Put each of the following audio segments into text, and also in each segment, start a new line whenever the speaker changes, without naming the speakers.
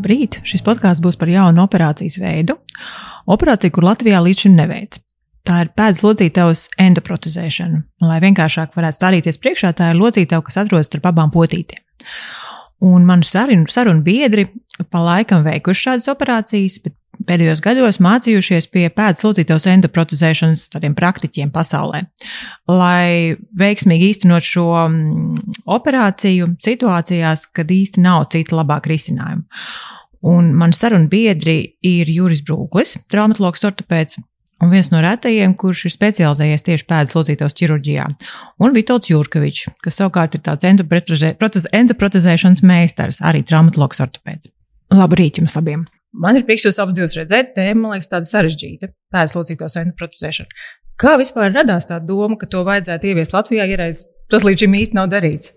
Labrīt! Šis podkāsts būs par jaunu operācijas veidu. Operāciju, kur Latvijā līdz šim neveic. Tā ir pēdas locītavas endoprotezēšana. Lai vienkāršāk varētu stādīties priekšā, tā ir locītava, kas atrodas starp abām potītēm. Un manu sarunu, sarunu biedri pa laikam veikuši šādas operācijas, bet pēdējos gados mācījušies pie pēdas locītavas endoprotezēšanas tādiem praktiķiem pasaulē. Lai veiksmīgi īstenot šo mm, operāciju situācijās, kad īsti nav cita labāka risinājuma. Un man sarunu biedri ir Juris Brūklis, traumatologs ortopēds, un viens no retajiem, kurš ir specializējies tieši pēdas locītavas ķirurģijā, un Vitolds Jurkovičs, kas savukārt ir tāds endoprotezēšanas meistars, arī traumatologs ortopēds. Labrīt jums abiem! Man ir prieks jūs abus divus redzēt. Tēma, man liekas, tāda sarežģīta - pēdas locītavas endoprotezēšana. Kā vispār radās tā doma, ka to vajadzētu ieviest Latvijā, ja reiz tas līdz šim īsti nav darīts?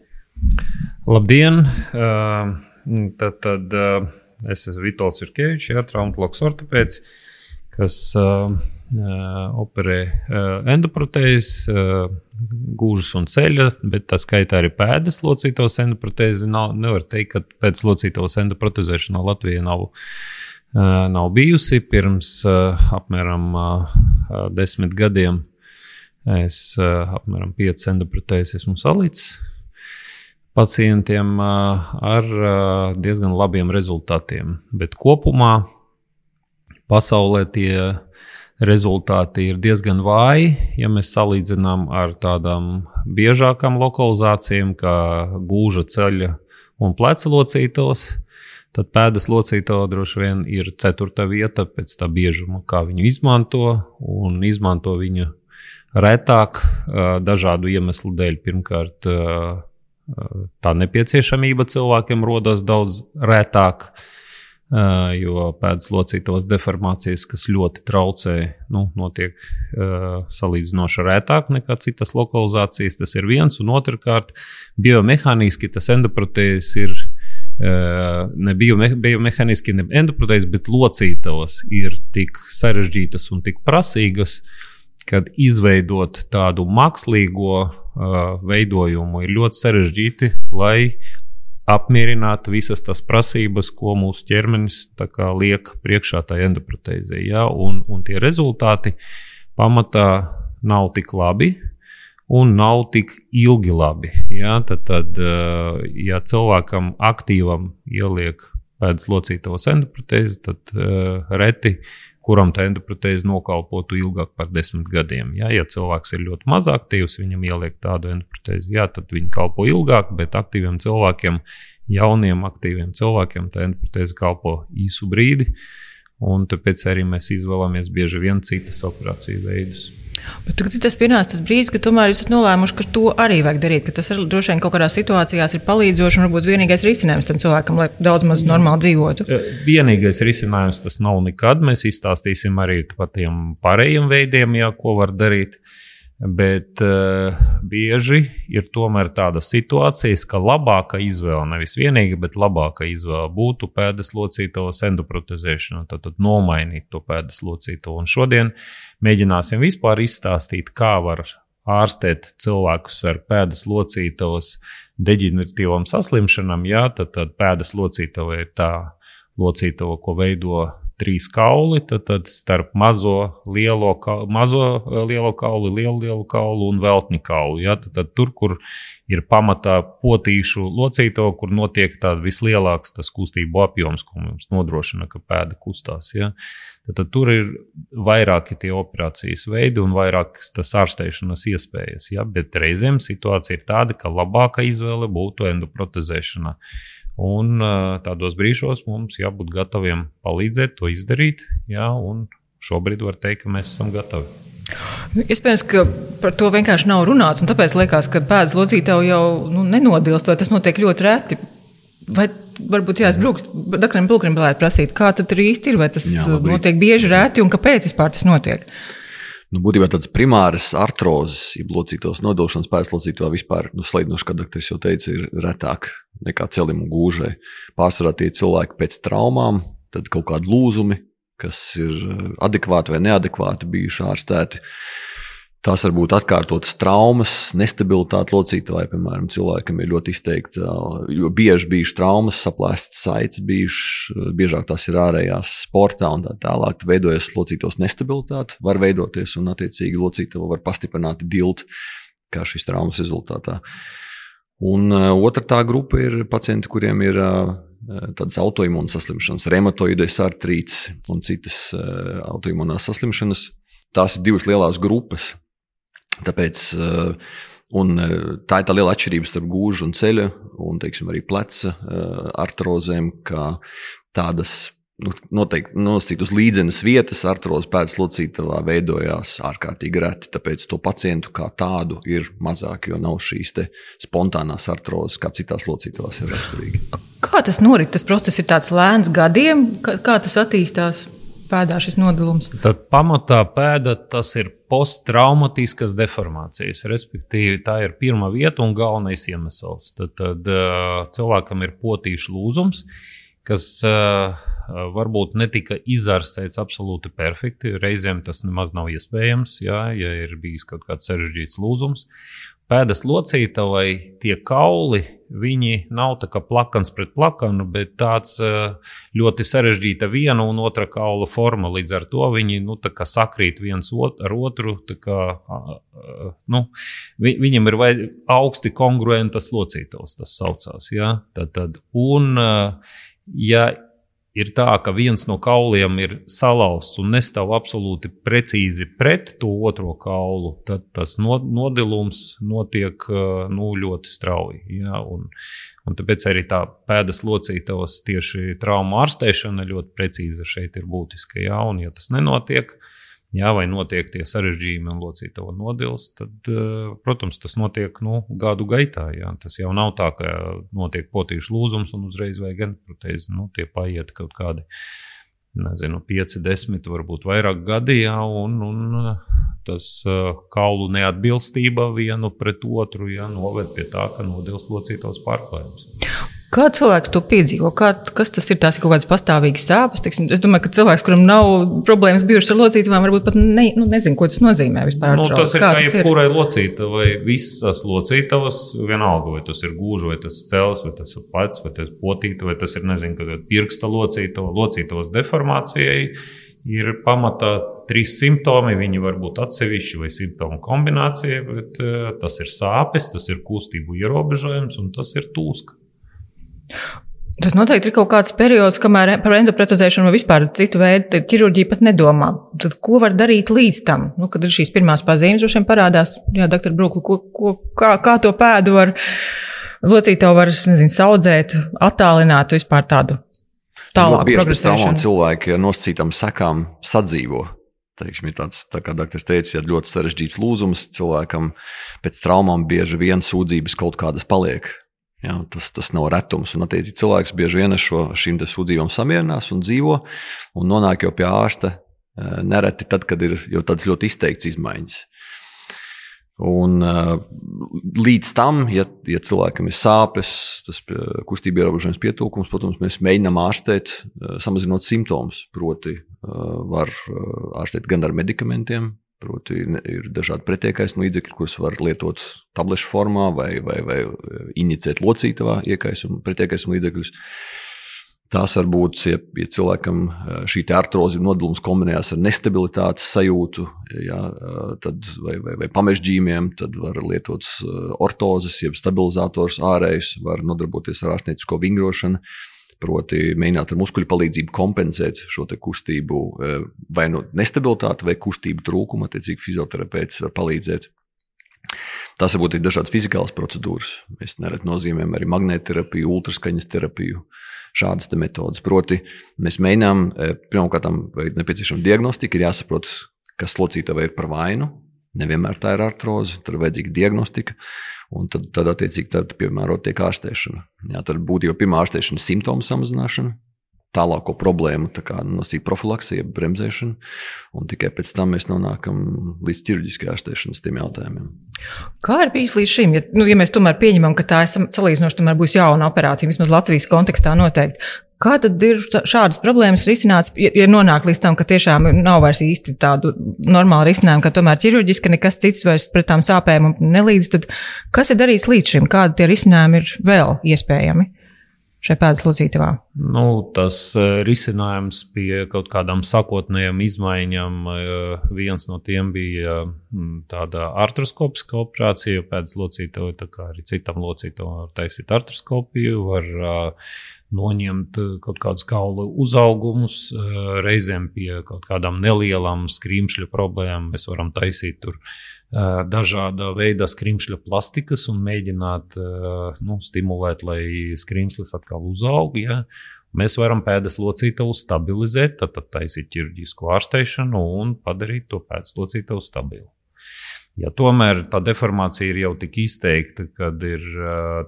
Labdien! Uh, tad, tad uh, es esmu Vitolds Jurkevičs, ja, traumatologs ortopēds, kas uh, operē endoprotēzes, gūžas un ceļa, bet tā skaitā arī pēdas locītos endoprotēzi. Nav, nevar teikt, ka pēc locītos endoprotezēšana Latvijā nav, nav bijusi. Pirms apmēram desmit gadiem es apmēram piecas endoprotēzes esmu salicis pacientiem ar diezgan labiem rezultātiem. Bet kopumā pasaulē tie rezultāti ir diezgan vāji, ja mēs salīdzinām ar tādām biežākām lokalizācijām, kā gūža ceļa un pleca locītos. Tad pēdas locītā droši vien ir ceturta vieta pēc tā biežuma, kā viņu izmanto, un izmanto viņu retāk dažādu iemeslu dēļ. Pirmkārt, tā nepieciešamība cilvēkiem rodas daudz retāk. Jo pēdas locītos deformācijas, kas ļoti traucē, nu, notiek uh, salīdzinoši rētāk nekā citas lokalizācijas. Tas ir viens, un otrkārt, biomehāniski tas endoprotēzis ir uh, ne biomehāniski, ne endoprotēzis, bet locītavas ir tik sarežģītas un tik prasīgas, kad izveidot tādu mākslīgo uh, veidojumu ir ļoti sarežģīti, lai apmierināt visas tās prasības, ko mūsu ķermenis kā, liek priekšā tai endoprotēzei. Ja? Un, un tie rezultāti pamatā nav tik labi. Un nav tik ilgi labi. Ja? Tad, tad, eh, ja cilvēkam aktīvam ieliek pēdas locītavas endoprotēzi, tad uh, reti kuram tā endoprotēze nokalpotu ilgāk par desmit gadiem. Ja, ja cilvēks ir ļoti maz aktīvs, viņam ieliek tādu endoprotēzi, jā, tad viņi kalpo ilgāk, bet aktīviem cilvēkiem, jauniem aktīviem cilvēkiem, tā endoprotēze kalpo īsu brīdi. Un tāpēc arī mēs izvēlamies bieži vien citas operāciju veidus.
Bet tagad tas pienāca tas brīdis, kad tomēr jūs esat nolēmuši, ka to arī vajag darīt. Tas ir, droši vien kaut kādās situācijās ir palīdzoši un varbūt vienīgais risinājums tam cilvēkam, lai daudz maz normāli dzīvotu.
Vienīgais risinājums tas nav nekad. Mēs izstāstīsim arī par tiem pārējiem veidiem, jā, ko var darīt. Bet uh, bieži ir tomēr tādas situācijas, ka labākā izvēle, nevis vienīgā, bet labākā izvēle būtu pēdas locītavas endoprotezēšana, tad, tad nomainīt to pēdas locītavu. Un šodien mēģināsim vispār izstāstīt, kā var ārstēt cilvēkus ar pēdas locītavas deģeneratīvām saslimšanām. Jā, tad, tad pēdas locītava ir tā locītava, ko veido trīs kauli, tad, tad starp mazo, lielo, mazo eh, lielo kauli, lielu, lielu kaulu un veltņu kaulu. Ja? Tad, tad tur, kur ir pamatā potīšu locīto, kur notiek tāds vislielāks tas kustību apjoms, ko mums nodrošina, ka pēda kustās. Ja? Tad, tad tur ir vairāki tie operācijas veidi un vairākas tas ārstēšanas iespējas. Ja? Bet reizēm situācija ir tāda, ka labākā izvēle būtu endoprotezēšana. Un tādos brīžos mums jābūt gataviem palīdzēt to izdarīt. Jā, un šobrīd var teikt, ka mēs esam gatavi.
Iespējams, ka par to vienkārši nav runāts. Tāpēc liekas, ka pēdas locītāji jau nu, nenodilst, vai tas notiek ļoti reti. Vai varbūt jāsbrūk, doktoram Pulkrim varētu prasīt, kā tas īsti ir, vai tas Jā, labrīt. notiek bieži, reti un kāpēc vispār tas notiek?
Nu, būtībā tādas primāras artrozes, jeb locītos nodošanas pēclocītā vispār, nu, slēdzošs, kā doktors jau teica, ir retāk nekā celim un gūžai. Pārsvarā tie cilvēki pēc traumām, tad kaut kādi lūzumi, kas ir eh, adekvāti vai neadekvāti bijuši ārstēti. Tās var būt atkārtotas traumas, nestabilitāte locītavā, piemēram, cilvēkam ir ļoti izteikta, jo bieži bijušas traumas, saplēstas saites, bijušas, biežāk tās ir ārējās sportā un tā tālāk. Veidojas locītos nestabilitāte, var veidoties un, attiecīgi, locītava var pastiprināt dilt kā šīs traumas rezultātā. Un uh, otra tā grupa ir pacienti, kuriem ir uh, tādas autoimūnas saslimšanas, reumatoides artrīts un citas uh, autoimūnās saslimšanas. Tās ir divas lielas grupas Tāpēc, eh, un eh, tā ir tā liela atšķirība starp gūžu un ceļa, un teiksim, arī pleca eh, artrozēm, kā tādas nu, noteikti nosacīt uz līdzenas vietas, artrozi pēdas locītavā veidojās ārkārtīgi reti. Tāpēc to pacientu kā tādu ir mazāk, jo nav šīs spontānās artrozes, kā citās locītavās ir raksturīgi.
Kā tas norit? Tas process ir tāds lēns gadiem, kā, kā tas attīstās? Pēdā šis nodalums?
Tad pamatā pēda tas ir posttraumatiskas deformācijas. Respektīvi, tā ir pirmā vieta un galvenais iemesls. Tad, tad cilvēkam ir potīšu lūzums, kas varbūt netika izārstēts absolūti perfekti. Reizēm tas nemaz nav iespējams, jā, ja ir bijis kaut kāds sarežģīts lūzums pēdas locītavai tie kauli, viņi nav tā kā plakans pret plakanu, bet tāds eh, ļoti sarežģīta viena un otra kaula forma. Līdz ar to viņi nu, sakrīt viens ot ar otru. Kā, nu, vi viņam ir augsti kongruentas locītavas, tas saucās. Ja? Tad, tad, un, eh, ja ir tā, ka viens no kauliem ir salauzts un nestāv absolūti precīzi pret to otro kaulu, tad tas nodilums notiek nu, ļoti strauji. Ja? Un, un tāpēc arī tā pēdas locītavas tieši traumu ārstēšana ļoti precīza šeit ir būtiska. Ja? Un, ja tas nenotiek, tad jā, vai notiek tie sarežģījumi un locītava nodils, tad, eh, protams, tas notiek nu, gadu gaitā. Jā. Tas jau nav tā, ka notiek potīšu lūzums un uzreiz vajag enprotēzi. Nu, tie paiet kaut kādi, nezinu, 5, 10, varbūt vairāk gadi, jā, un, un tas eh, kaulu neatbilstība vienu pret otru jā, noved pie tā, ka nodils locītavas pārklājums.
Kā cilvēks to piedzīvo? Kā, kas tas ir? Tās ir kaut kādas pastāvīgas sāpes. Teiksim, es domāju, ka cilvēks, kuram nav problēmas bijušas ar locītavām, varbūt pat ne, nu, nezina, ko tas nozīmē vispār.
Nu, tas ir kā, jebkurai locītavai. Visas locītavas, vienalga, vai tas ir gūža, vai tas ir cels, vai tas ir plecs, vai tas ir potīta, vai tas ir, nezinu, pirksta locītava, locītavas deformācijai. Ir pamatā trīs simptomi. Viņi var būt atsevišķi vai simptomu kombinācija, bet uh, tas ir sāpes, tas ir kustību ierobežojums un tas ir tūska.
Tas noteikti ir kaut kāds periods, kamēr par endoprotezēšanu vai vispār citu veidu ķirurģiju pat nedomā. Tad ko var darīt līdz tam? Nu, kad ir šīs pirmās pazīmes, droši vien parādās, jā, doktor Brūkli, ko, ko, kā, kā to pēdu var, locītavu var, nezinu, saudzēt, attālināt vispār tādu tālāku progresēšanu.
Cilvēki ar nosacītām sekām sadzīvo. Teiksim, ir tāds, tā kā doktors teica, ja ļoti sarežģīts lūzums cilvēkam pēc traumām bieži vien sūdzības kaut kādas paliek. Ja, tas, tas nav retums. Un, attiecīgi, cilvēks bieži vien ar šīm sūdzībām samierinās un dzīvo un nonāk jau pie ārsta eh, nereti tad, kad ir jau tādas ļoti izteikts izmaiņas. Un, uh, līdz tam, ja, ja cilvēkam ir sāpes, tas kustība ierobežojums, pietūkums, protams, mēs mēģinām ārstēt, samazinot simptomus. Proti, var ārstēt gan ar medikamentiem, Proti, ir dažādi pretiekaisuma līdzekļi, kurus var lietot tablešu formā vai, vai, vai inicēt locītavā iekaisuma, pretiekaisuma līdzekļus. Tās var būt, ja, ja cilvēkam šī artrozi nodalījums kombinējās ar nestabilitātes sajūtu, ja, tad, vai, vai, vai pamežģījumiem, tad var lietot ortozes, jeb stabilizators ārējus, var nodarboties ar ārstniecisko vingrošanu. Proti, mēģināt ar muskuļu palīdzību kompensēt šo kustību, e, vai nu nestabilitāti, vai kustību trūkumu. Attiecīgi, fizioterapeits var palīdzēt. Tās var būt arī dažādas fizikālas procedūras. Mēs nereti nozīmējam arī magnētterapiju, ultraskaņas terapiju, šādas metodas. Proti, mēs mēģinām, e, pirmkārt, vai nepieciešama diagnostika, ir jāsaprot, kas locītavai ir par vainu. Nevienmēr tā ir artroze, tur ir vajadzīga diagnostika. Un tad, tad attiecīgi, tad piemērot tiek ārstēšana. Jā, tad būtībā pirmā ārstēšana ir simptomu samazināšana, tālāko problēmu, tā kā nosīt profilaksija, bremzēšana, un tikai pēc tam mēs nonākam līdz ķirurģiskai ārstēšanas tiem jautājumiem.
Kā ir bijis līdz šim? Ja, nu, ja mēs tomēr pieņemam, ka tā ir salīdzinoši būs jauna operācija, vismaz Latvijas kontekstā noteikti. Kā tad ir šādas problēmas risināts, ja, nonāk līdz tam, ka tiešām nav vairs īsti tādu normālu risinājumu, ka tomēr ķirurģiski nekas cits vairs pret tām sāpēm nelīdz, tad kas ir darīts līdz šim? Kādi tie risinājumi ir vēl iespējami? šai pēdas locītavā?
Nu, tas uh, risinājums pie kaut kādām sakotnējām izmaiņām, uh, viens no tiem bija uh, tāda artroskopiska operācija, pēdas locītava, tā kā arī citam locītavam var taisīt artroskopiju, var noņemt kaut kādus kaulu uzaugumus, reizēm pie kaut kādām nelielām skrimšļu problēmām mēs varam taisīt tur dažāda veida skrimšļa plastikas un mēģināt nu, stimulēt, lai skrimslis atkal uzaug. Ja? Mēs varam pēdas locītavu stabilizēt, tad taisīt ķirurģisku ārsteišanu un padarīt to pēdas locītavu stabilu. Ja tomēr tā deformācija ir jau tik izteikta, kad ir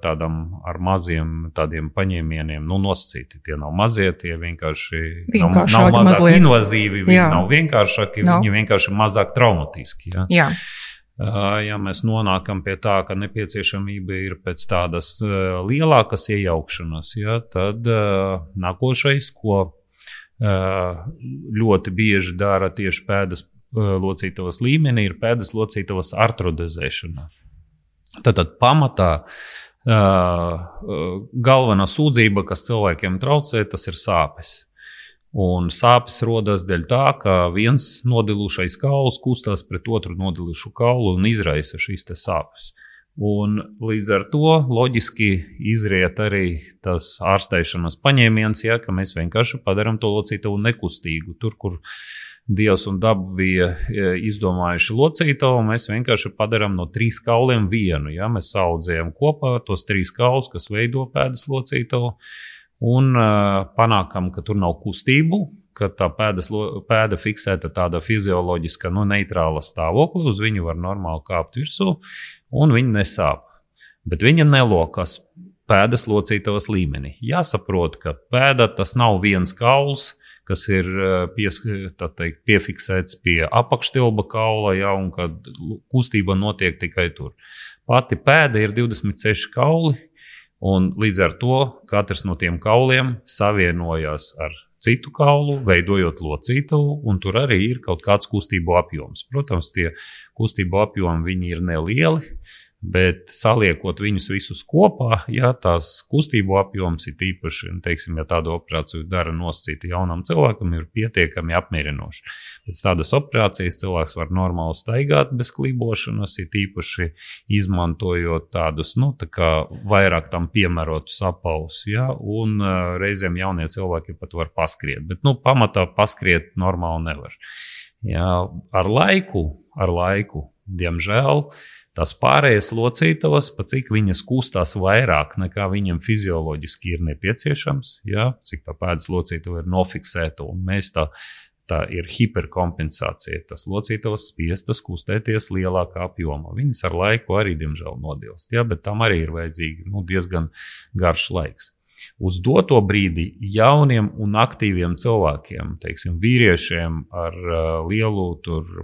tādam ar maziem tādiem paņēmieniem, nu, nosacīti. Tie nav mazie, tie vienkārši nav, nav mazāk mazliet. invazīvi, viņi Jā. nav vienkāršāki, no. viņi vienkārši mazāk traumatiski. Ja? Jā. Ja mēs nonākam pie tā, ka nepieciešamība ir pēc tādas lielākas iejaukšanas, ja, tad nākošais, ko ļoti bieži dara tieši pēdas locītavas līmenī, ir pēdas locītavas artrodezēšana. Tātad pamatā galvenā sūdzība, kas cilvēkiem traucē, tas ir sāpes. Un sāpes rodas dēļ tā, ka viens nodilušais kauls kustās pret otru nodilušu kaulu un izraisa šīs sāpes. Un līdz ar to loģiski izriet arī tas ārsteišanas paņēmiens, ja, ka mēs vienkārši padarām to locītavu nekustīgu. Tur, kur Dievs un daba bija e, izdomājuši locītavu, mēs vienkārši padarām no trīs kauliem vienu. Ja. Mēs audzējam kopā tos trīs kaulus, kas veido pēdas locītavu un uh, panākam, ka tur nav kustību, tā pēdas, pēda fiksēta tādā fizioloģiska, nu, neitrāla stāvoklī, uz viņu var normāli kāpt virsū, un viņa nesāp. Bet viņa nelokas pēdas locītavas līmenī. Jāsaprot, ka pēda tas nav viens kauls, kas ir pies, teikt, piefiksēts pie apakštilba kaula, ja, un kad kustība notiek tikai tur. Pati pēda ir 26 kauli, Un līdz ar to katrs no tiem kauliem savienojas ar citu kaulu, veidojot locītavu, un tur arī ir kaut kāds kustību apjoms. Protams, tie kustību apjomi ir nelieli, Bet saliekot viņus visus kopā, ja tās kustību apjoms ir īpaši, teiksim, ja tādu operāciju dara nosacīti jaunam cilvēkam, ir pietiekami apmierinoši. Pēc tādas operācijas cilvēks var normāli staigāt bez klibošanas, ir īpaši izmantojot tādus, nu, tā kā vairāk tam piemērotus apaus, ja, un reizēm jaunie cilvēki pat var paskriet, bet, nu, pamatā paskriet normāli nevar. Ja, ar laiku, ar laiku, diemžēl, uh, Tās pārējās locītavas, pa cik viņas kustās vairāk nekā viņam fizioloģiski ir nepieciešams, ja, cik tā pēdas locītava ir nofiksēta un mēs tā, tā ir hiperkompensācija. Tas locītavas spiestas kustēties lielākā apjomā. Viņas ar laiku arī, diemžēl, nodilst, ja, bet tam arī ir vajadzīgi nu, diezgan garš laiks. Uz doto brīdi jauniem un aktīviem cilvēkiem, teiksim, vīriešiem ar uh, lielu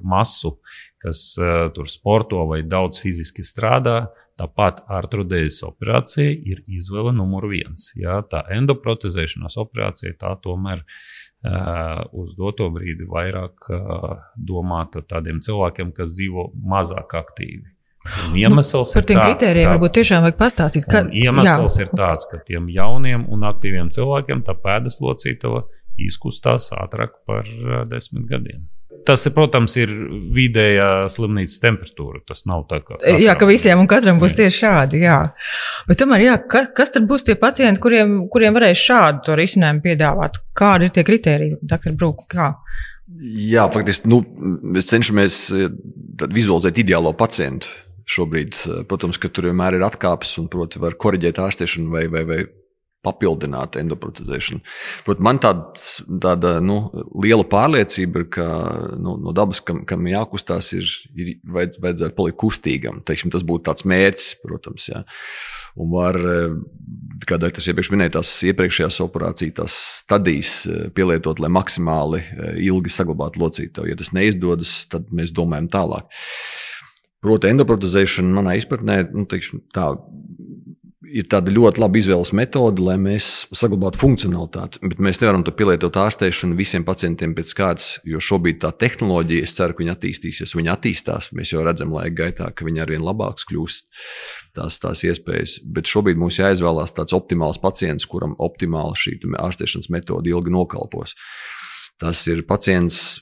masu, kas uh, tur sporto vai daudz fiziski strādā, tāpat artrudējas operācija ir izvēle numur viens. Jā, tā endoprotezēšanās operācija tā tomēr uh, uz doto brīdi vairāk uh, domāta tādiem cilvēkiem, kas dzīvo mazāk aktīvi. Un iemesls nu,
par tiem kritērijiem varbūt tiešām vajag pastāstīt.
Ka, iemesls jā. ir tāds, ka tiem jauniem un aktīviem cilvēkiem tā pēdas locītava izkustās ātrāk par desmit gadiem. Tas, protams, ir vidējā slimnīcas temperatūra. Tas nav tā kā. Katram.
Jā, ka visiem un katram būs tieši šādi. Jā. Bet tomēr, jā, ka, kas tad būs tie pacienti, kuriem, kuriem varēs šādu to risinājumu piedāvāt? Kādi ir tie kriteriji, doktor Brūk? Kā?
Jā, faktiski nu, mēs cenšamies vizualizēt ideālo pacientu šobrīd, protams, ka tur vienmēr ir atkāpes un, proti, var korrigēt ārstēšanu vai, vai, vai papildināt endoprotezēšanu. Protams, man tāds, tāda nu, liela pārliecība ir, ka nu, no dabas, kam, kam jākustās, ir, ir vajadz, vajadzētu palikt kustīgam. Teiksim, tas būtu tāds mērķis, protams. Jā. Un var, kā tas iepriekš minēja, tās iepriekšējās operācijas, tās stadijas pielietot, lai maksimāli ilgi saglabātu locītavu. Ja tas neizdodas, tad mēs domājam tālāk. Proti, endoprotezēšana manā izpratnē, nu, teiksim, tā ir tāda ļoti laba izvēles metode, lai mēs saglabātu funkcionalitāti. Bet mēs nevaram to pielietot ārstēšanu visiem pacientiem pēc kārtas, jo šobrīd tā tehnoloģija, es ceru, ka viņi attīstīsies, viņi attīstās. Mēs jau redzam laika gaitā, ka viņi arvien labāks kļūst. Tās, tās iespējas. Bet šobrīd mums jāizvēlās tāds optimāls pacients, kuram optimāli šī ārstēšanas metode ilgi nokalpos. Tas ir pacients,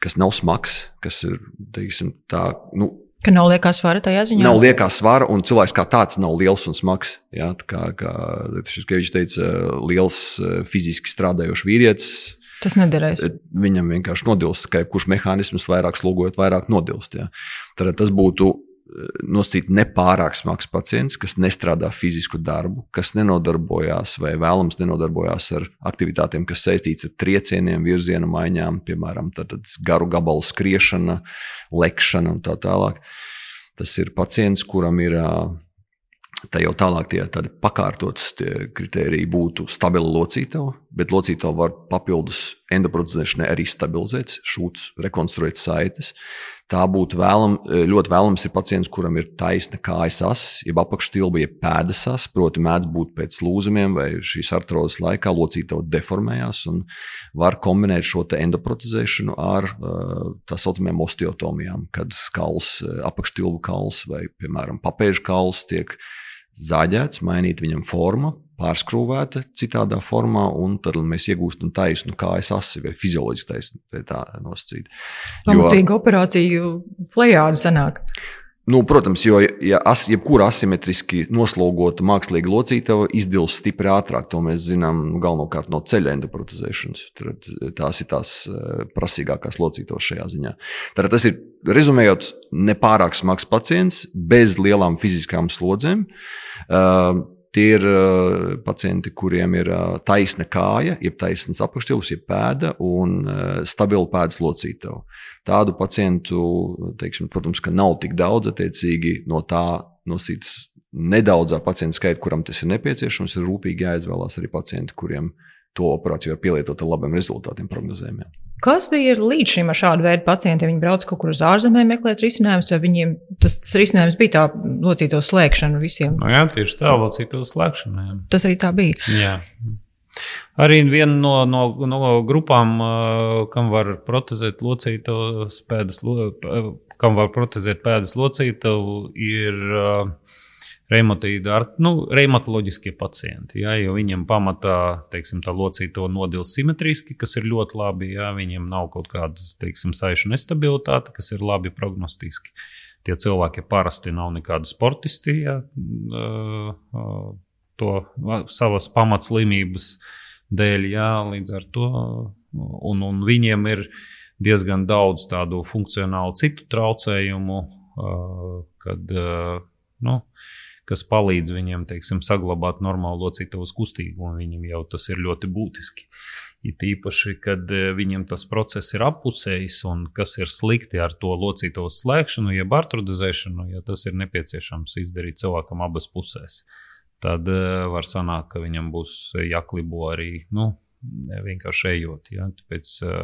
kas nav smags, kas ir teiksim, tā. Nu,
Ka nav liekā svara tajā ziņā?
Nav liekā svara, un cilvēks kā tāds nav liels un smags. Ja, kā kā viņš teica, liels eh, fiziski strādājošs vīrietis.
Tas nederēs.
Viņam vienkārši nodilst, ka jebkurš mehānisms vairāk slogojot, vairāk nodilst. Ja. Tad tas būtu nosacīt nepārāk smags pacients, kas nestrādā fizisku darbu, kas nenodarbojās vai vēlams nenodarbojās ar aktivitātēm, kas saistīts ar triecieniem, virziena maiņām, piemēram, garu gabalu skriešana, lekšana un tā tālāk. Tas ir pacients, kuram ir Tā jau tālāk tie tādi pakārtotas kriteriji būtu stabila locītava, bet locītava var papildus endoprotezēšanai arī stabilizēt, šūts, rekonstruēt saites. Tā būtu vēlam, ļoti vēlams ir pacients, kuram ir taisna kājas as, jeb apakšstilba, jeb pēdas as, proti mēdz būt pēc lūzumiem vai šīs artrozes laikā locītava deformējās un var kombinēt šo endoprotezēšanu ar tā saucamajām osteotomijām, kad skals, apakšstilbu kauls vai, piemēram, papēžu kauls tiek zaļēts, mainīt viņam formu, pārskrūvēta citādā formā, un tad mēs iegūstam taisnu kājas asi vai fizioloģisku taisnu. Tā nosacīt.
Pamatīga operācija flejāda sanāk.
Nu, protams, jo ja as, jebkura asimetriski noslogota mākslīga locītava izdils stipri ātrāk. To mēs zinām galvenokārt no ceļa endoprotezēšanas. Tad tās ir tās eh, prasīgākās locītavas šajā ziņā. Tad tas ir, rezumējot, nepārāk smags pacients bez lielām fiziskām slodzēm. Uh, Tie ir uh, pacienti, kuriem ir uh, taisna kāja, jeb taisnas apakšķilps, jeb pēda un uh, stabila pēdas locītava. Tādu pacientu, teiksim, protams, ka nav tik daudz, attiecīgi no tā nosītas nedaudzā pacientu skaita, kuram tas ir nepieciešams, ir rūpīgi jāizvēlās arī pacienti, kuriem to operāciju var pielietot ar labiem rezultātiem prognozējumiem.
Kas bija līdz šim ar šādu veidu pacientiem? Viņi brauc kaut kur uz ārzemēm meklēt risinājumus, vai viņiem tas, tas risinājums bija tā locīto slēgšana visiem?
No jā, tieši tā, locīto slēgšana. Jā.
Tas arī tā bija.
Jā. Arī viena no, no, no grupām, kam var protezēt locītos pēdas, kam var protezēt pēdas locītavu, ir uh, nu, reumatoloģiskie pacienti. Ja, jo viņiem pamatā teiksim, tā locīto nodils simetriski, kas ir ļoti labi. Ja, viņiem nav kaut kādas teiksim, saišu nestabilitāte, kas ir labi prognostiski. Tie cilvēki parasti nav nekādi sportisti. Ja, to savas pamatslimības dēļ, jā, līdz ar to. Un, un viņiem ir diezgan daudz tādu funkcionālu citu traucējumu, kad nu, kas palīdz viņiem teiksim, saglabāt normālu locītavas kustību, un viņam jau tas ir ļoti būtiski. It īpaši, kad e, viņam tas process ir apusējis, un kas ir slikti ar to locītavas slēgšanu, jeb artrodizēšanu, ja tas ir nepieciešams izdarīt cilvēkam abas pusēs. Tad e, var sanākt, ka viņam būs jāklibo arī nu, vienkārši ejot. Ja? Tāpēc e,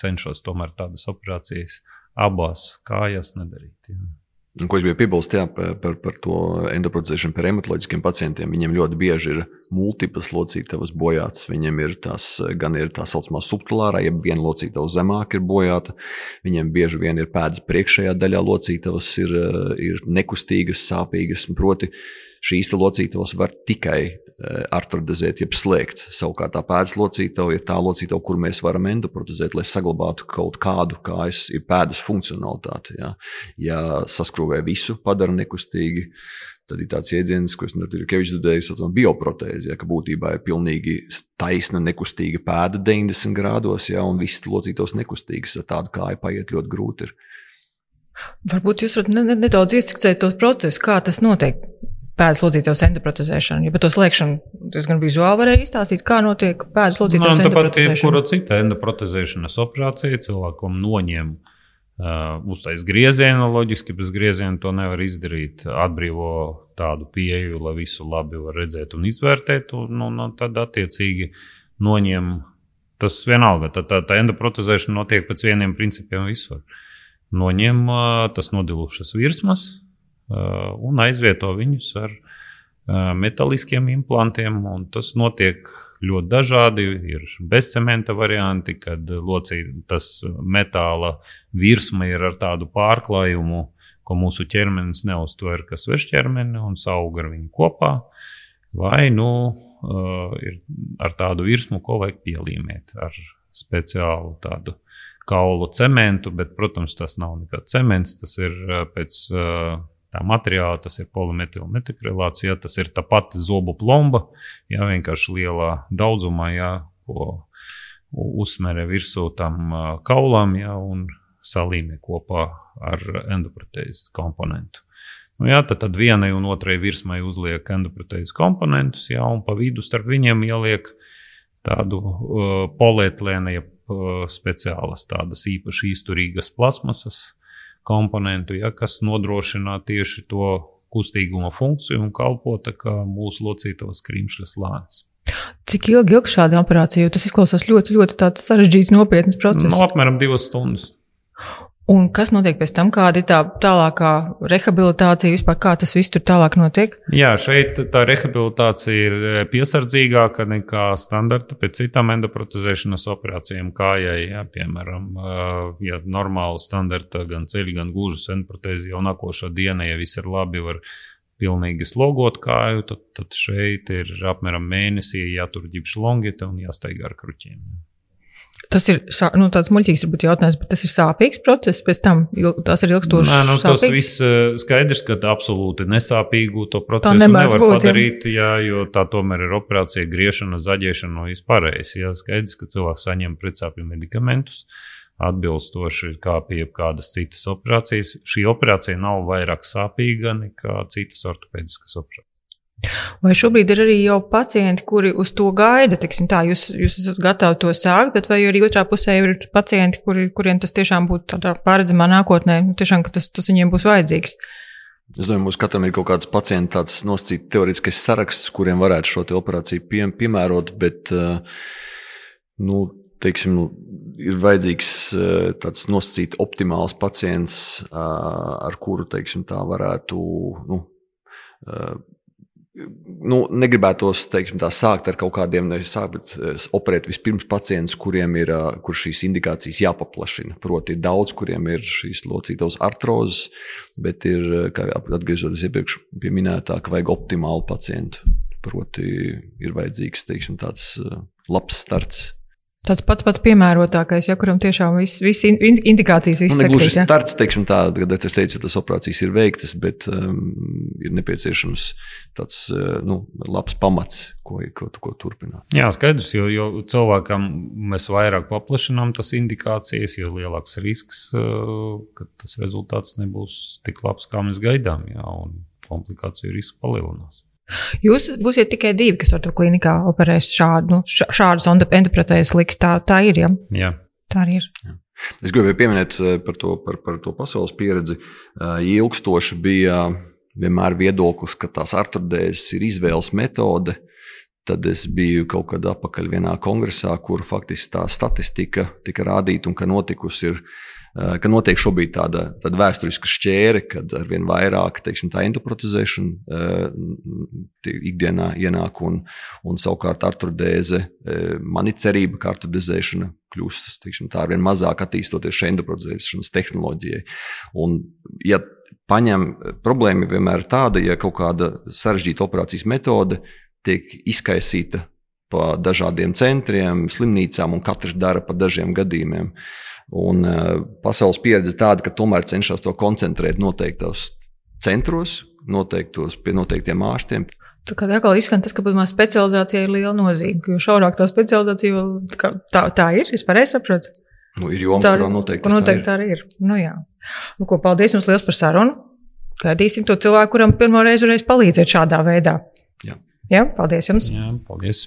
cenšos tomēr tādas operācijas abās kājās nedarīt. Ja?
Ko es biju piebilst jā, par, par, to endoprocesēšanu par hematoloģiskiem pacientiem. Viņiem ļoti bieži ir multiplas locītavas bojātas. Viņiem ir tās, gan ir tā saucamā subtilārā, ja viena locītava zemāk ir bojāta. Viņiem bieži vien ir pēdas priekšējā daļā locītavas, ir, ir nekustīgas, sāpīgas. Proti, šīs locītavas var tikai Eh, artrodizēt, jeb slēgt. Savukārt tā pēdas locītava ir tā locītava, kur mēs varam endoprotezēt, lai saglabātu kaut kādu kājas, ir pēdas funkcionalitāti. Ja, ja saskrūvē visu, padara nekustīgi, tad ir tāds jēdziens, ko es Kevičs dzirdēju, saucamā bioprotēze, ja, ka būtībā ir pilnīgi taisna, nekustīga pēda 90 grādos, ja, un viss locītos nekustīgs, ar tādu kāju paiet ļoti grūti. Ir.
Varbūt jūs varat nedaudz ieskicēt to procesu, kā tas notiek pēdas locītavas endoprotezēšanu. Ja par to slēgšanu diezgan vizuāli varēja izstāstīt, kā notiek pēdas locītavas endoprotezēšana.
Tāpat jebkura cita endoprotezēšanas operācija cilvēkam noņem uh, uztais griezienu, loģiski bez grieziena to nevar izdarīt. Atbrīvo tādu pieeju, lai visu labi var redzēt un izvērtēt, un, un, un tad attiecīgi noņem. Tas vienalga, tā, tā, tā endoprotezēšana notiek pēc vieniem principiem visur. Noņem uh, tas nodilušas virsmas, un aizvieto viņus ar metāliskiem implantiem, tas notiek ļoti dažādi. Ir bezcementa varianti, kad locītas metāla virsma ir ar tādu pārklājumu, ko mūsu ķermenis neuztver, kas veš ķermeni un sauga ar viņu kopā. Vai nu ir ar tādu virsmu, ko vajag pielīmēt ar speciālu tādu kaulu cementu, bet, protams, tas nav nekāds cements, tas ir pēc tā materiāla, tas ir polimetilmetikrilāts, ja tas ir tā pati zobu plomba, ja vienkārši lielā daudzumā, ja, ko uzsmerē virsū tam kaulam, ja, un salīmē kopā ar endoprotēzes komponentu. Nu, jā, tad, tad vienai un otrai virsmai uzliek endoprotēzes komponentus, jā, un pa vidu starp viņiem ieliek tādu uh, polietilēnu, ja uh, speciālas tādas īpaši izturīgas plasmasas komponentu, ja, kas nodrošina tieši to kustīguma funkciju un kalpo kā mūsu locītavas krimšļa slānis.
Cik ilgi ilg šāda operācija? Jo tas izklausās ļoti, ļoti sarežģīts, nopietns process.
No nu, apmēram divas stundas.
Un kas notiek pēc tam, kāda ir tā tālākā rehabilitācija, vispār kā tas viss tur tālāk notiek?
Jā, šeit tā rehabilitācija ir eh, piesardzīgāka nekā standarta pēc citām endoprotezēšanas operācijām kājai. Jā, piemēram, eh, ja normāla standarta gan ceļu, gan gūžas endoprotēzi jau nākošā diena, ja viss ir labi, var pilnīgi slogot kāju, tad, tad šeit ir apmēram mēnesī jātur ģipša longita un jāsteigā ar kruķiem. Jā.
Tas ir nu, tāds muļķīgs jautājums, bet tas ir sāpīgs process. Pēc tam tas ir ilgstošs. Nē,
nu, tas viss eh, skaidrs, ka absolūti nesāpīgu to procesu nevar būt, padarīt, jā. jā, jo tā tomēr ir operācija, griešana, zaģēšana no vispārējais. Jā, skaidrs, ka cilvēks saņem pretsāpju medikamentus atbilstoši kā pie jebkādas citas operācijas. Šī operācija nav vairāk sāpīga nekā citas ortopēdiskas operācijas.
Vai šobrīd ir arī jau pacienti, kuri uz to gaida? Tiksim, tā, jūs, jūs esat gatavi to sākt, bet vai arī otrā pusē ir pacienti, kuri, kuriem tas tiešām būtu tādā pārredzamā nākotnē, nu, tiešām, ka tas, tas viņiem būs vajadzīgs?
Es domāju, mums katram ir kaut kāds pacients, tāds nosacīts teorētiskais saraksts, kuriem varētu šo operāciju pie, piemērot, bet, eh, nu, teiksim, nu, ir vajadzīgs eh, tāds nosacīts optimāls pacients, eh, ar kuru, teiksim, tā varētu, nu, nu, negribētos teiksim, tā, sākt ar kaut kādiem, nevis sākt, bet eh, operēt vispirms pacientus, kuriem ir eh, kur šīs indikācijas jāpaplašina. Proti, ir daudz, kuriem ir šīs locītavas artrozes, bet ir, eh, kā atgriežoties iepriekš minētā, ka vajag optimālu pacientu. Proti, ir vajadzīgs teiksim, tāds labs starts.
Tāds pats pats piemērotākais, ja kuram tiešām viss vis indikācijas viss
nu, ir. Gluži ja? starts, teiksim tā, kad es teicu, ka tas operācijas ir veiktas, bet um, ir nepieciešams tāds uh, nu, labs pamats, ko, ko, ko turpināt.
Jā, skaidrs, jo, jo cilvēkam mēs vairāk paplašinām tas indikācijas, jo lielāks risks, uh, ka tas rezultāts nebūs tik labs, kā mēs gaidām, jā, un komplikāciju risks palielinās.
Jūs būsiet tikai divi, kas ar to klinikā operēs šādu, nu, šādu endoprotēzes liks. Tā, tā ir. Ja?
Jā.
Tā arī ir.
Jā. Es gribēju pieminēt eh, par to, par, par to pasaules pieredzi. Eh, ilgstoši bija vienmēr viedoklis, ka tās artrodēzes ir izvēles metode. Tad es biju kaut kad atpakaļ vienā kongresā, kur faktiski tā statistika tika rādīta un ka notikusi ir ka notiek šobrīd tāda, tāda vēsturiska šķēre, kad ar vien vairāk teiksim, tā endoprotezēšana uh, ikdienā ienāk, un, un savukārt artrodēze, uh, man ir cerība, ka artrodēzēšana kļūs teiksim, ar vien mazāk attīstoties šai endoprotezēšanas tehnoloģijai. Un, ja paņem, problēma vienmēr ir tāda, ja kaut kāda sarežģīta operācijas metode tiek izkaisīta pa dažādiem centriem, slimnīcām, un katrs dara pa dažiem gadījumiem. Un uh, pasaules pieredze tāda, ka tomēr cenšas to koncentrēt noteiktos centros, noteiktos pie noteiktiem ārstiem.
Tā kā atkal izskan tas, ka specializācija ir liela nozīme, jo šaurāk tā specializācija vēl tā, tā, tā ir. Es pareizi saprotu.
Nu, ir joma, kurā noteikti,
noteikti tā, ir. tā ir. Nu, jā. nu, ko, paldies jums liels par sarunu. Gaidīsim to cilvēku, kuram pirmo reizi varēs palīdzēt šādā veidā.
Jā.
Jā, paldies jums.
Jā, paldies.